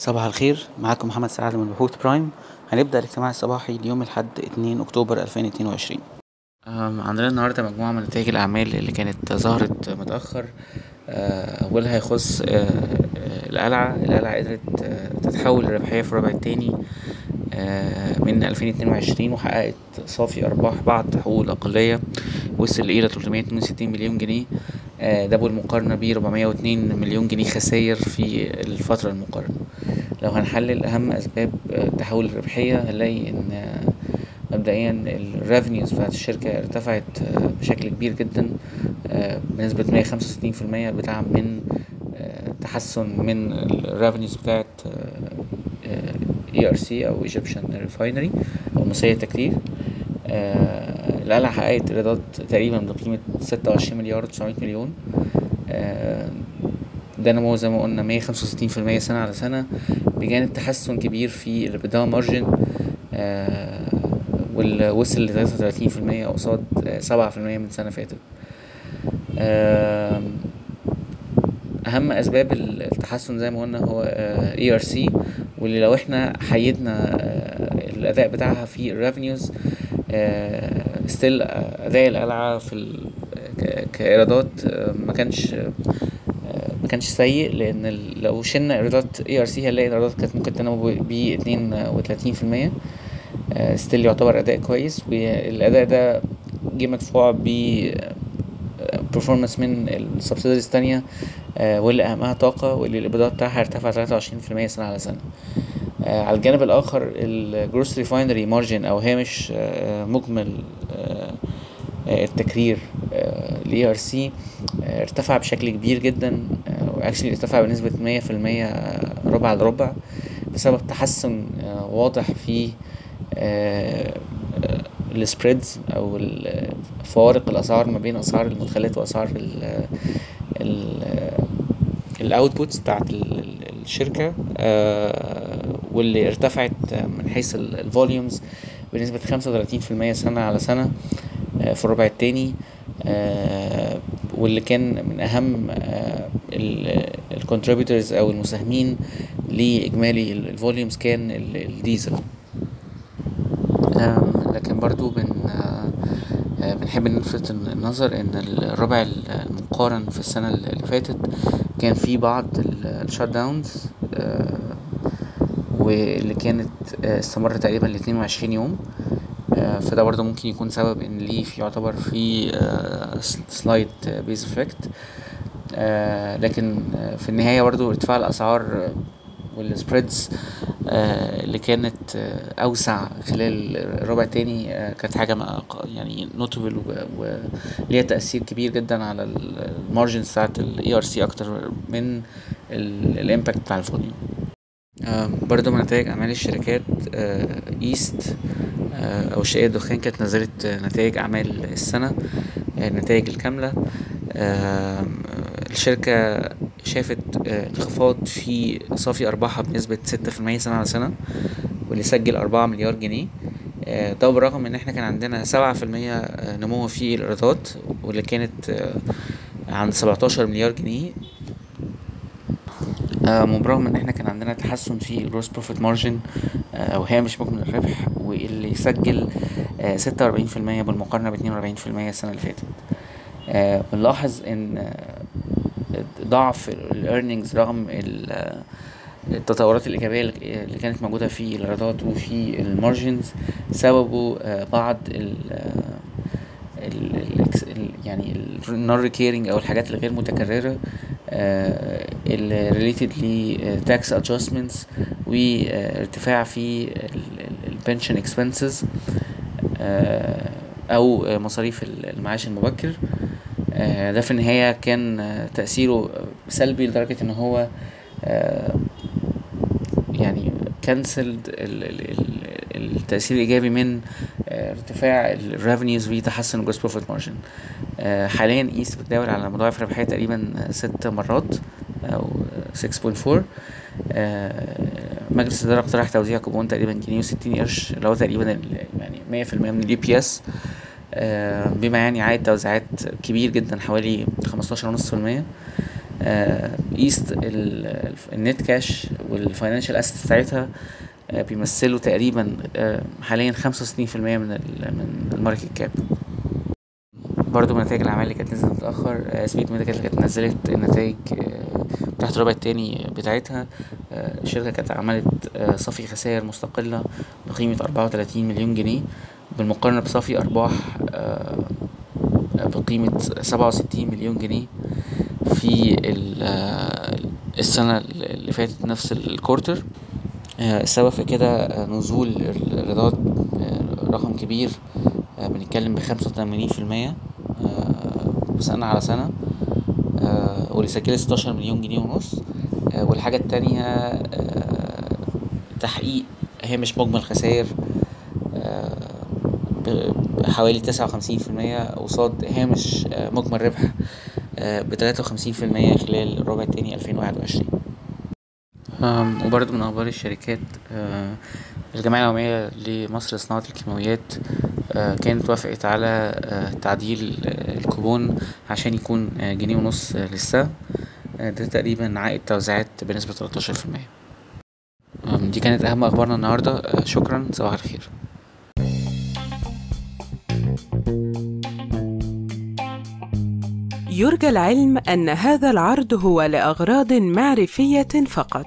صباح الخير. معاكم محمد سعد من بحوث برايم. هنبدأ الاجتماع الصباحي ليوم الأحد 2 أكتوبر 2022 أم، عندنا النهاردة مجموعة من نتائج الأعمال اللي كانت ظهرت متأخر. أه، أولها يخص أه، أه، القلعة. القلعة قدرت تتحول لربحية في الربع التاني من 2022 وحققت صافي أرباح بعد حقوق الأقلية. وصل إلى 362 مليون جنيه. ده بالمقارنة ب 402 مليون جنيه خساير في الفترة المقارنة. لو هنحلل أهم أسباب أه، تحول الربحية هنلاقي إن أه، مبدئيا ال revenues بتاعت الشركة ارتفعت بشكل كبير جدا بنسبة مية خمسة وستين في المية بدعم من تحسن من ال revenues بتاعت ERC أو Egyptian Refinery أو مصرية التكرير آه، القلعة حققت إيرادات تقريبا ستة وعشرين مليار وتسعمية مليون. آه، ده نمو زي ما قلنا مية خمسة وستين في المية سنة على سنة بجانب تحسن كبير في ال EBITDA margin. وصل وتلاتين في المية قصاد سبعة في المية من سنة فاتت. أسباب ال- التحسن زي ما قلنا هو ERC واللي لو إحنا حيدنا آه، الأداء بتاعها في ال revenues still أداء القلعه في كإيرادات آه، ما كانش آه، ما كانش سيء لأن لو شلنا إيرادات ERC هنلاقي الايرادات كانت ممكن تنمو ب 32% still يعتبر أداء كويس والأداء ده جه مدفوع ب performance من ال subsidiaries التانية آه، واللي أهمها طاقة واللي الإيرادات بتاعها ارتفع تلاتة وعشرين في المية سنة على سنة. آه، على الجانب الآخر ال gross refinery margin أو هامش آه، مجمل آه، آه، التكرير ال ERC آه، ارتفع بشكل كبير جدا و actually ارتفع بنسبة مية في المية ربع لربع بسبب تحسن آه، واضح في ال spreads أو فوارق الأسعار ما بين أسعار المدخلات وأسعار ال ال ال outputs بتاعت ال- ال- الشركة. آه، واللي ارتفعت من حيث ال volumes بنسبة خمسة وتلاتين في المية سنة على سنة آه، في الربع التاني آه، واللي كان من أهم ال contributors أو المساهمين لإجمالي ال volumes كان ال- الديزل لكن برضو بن آه، آه، بنحب نلفت النظر إن الربع المقارن في السنة اللي فاتت كان في بعض ال shutdowns واللي كانت آه، استمر تقريبا لاتنين وعشرين يوم. آه، فده برضه ممكن يكون سبب إن ليه في يعتبر في slight base effect لكن آه، في النهاية برضه ارتفاع الأسعار آه، وال spreads اللي كانت أوسع خلال الربع التاني كانت حاجة يعني notable وليها تأثير كبير جدا على ال margins بتاعت ERC أكتر من ال impact بتاع ال volume برضو من نتائج أعمال الشركات آه، East آه، أو شركة الدخان كانت نزلت آه، نتائج أعمال السنة آه، النتائج الكاملة. الشركة شافت آه، انخفاض في صافي أرباحها بنسبة ستة في المية سنة على سنة واللي سجل أربعة مليار جنيه. آه، ده بالرغم إن إحنا كان عندنا سبعة في المية نمو في الإيرادات واللي كانت آه، عند سبعتاشر مليار جنيه. آه، وبرغم إن إحنا كان عندنا تحسن في ال gross profit margin أو هامش مجمل الربح واللي سجل ستة وأربعين في المية بالمقارنة باتنين وأربعين في المية السنة اللي فاتت. آه، بنلاحظ إن آه، ضعف ال earnings رغم ال- آه، التطورات الإيجابية اللي كانت موجودة في الإيرادات وفي ال margins سببه آه، بعض ال يعني ال non-recurring أو الحاجات الغير متكررة. اللي related ل tax adjustments وارتفاع في ال pension expenses آه، أو آه، مصاريف المعاش المبكر. آه، ده في النهاية كان آه، تأثيره سلبي لدرجة إن هو آه، يعني canceled التأثير الإيجابي من آه، ارتفاع ال revenues وتحسن ال gross profit margin حاليا East بتداول على مضاعف ربحية تقريبا آه، ست مرات أو 6.4 آه، مجلس الإدارة اقترح توزيع كوبون تقريبا جنيه وستين قرش اللي هو تقريبا يعني مية في المية من ال EPS بما يعني عائد توزيعات كبير جدا حوالي خمستاشر ونص في المية. ايست ال net cash وال financial assets بتاعتها آه، بيمثلوا تقريبا آه، حاليا خمسة وستين في المية من ال market cap برضو من نتائج الأعمال اللي كانت نزلت متأخر سبيد ميديكال اللي كانت نزلت النتائج تحت الربع التاني بتاعتها. الشركة كانت عملت صافي خسائر مستقلة بقيمة أربعة وتلاتين مليون جنيه بالمقارنة بصافي أرباح بقيمة سبعة وستين مليون جنيه في السنة اللي فاتت نفس الكورتر السبب في كده نزول الإيرادات رقم كبير بنتكلم بخمسة وتمانين في المية. سنة على سنة. واللي سجلت ستاشر مليون جنيه ونص. والحاجة التانية تحقيق هامش مجمل خسائر. بحوالي تسعة وخمسين في المية قصاد هامش مجمل ربح. بتلاتة وخمسين في المية خلال الربع التاني ألفين واحد وعشرين. وبرضه من أخبار الشركات الجمعية العمومية لمصر لصناعة الكيماويات كانت وافقت على تعديل الكوبون عشان يكون جنيه ونص للسهم ده تقريبا عائد توزيعات بنسبة تلاتاشر في المية. دي كانت أهم أخبارنا النهاردة. شكرا. صباح الخير. يرجى العلم أن هذا العرض هو لأغراض معرفية فقط.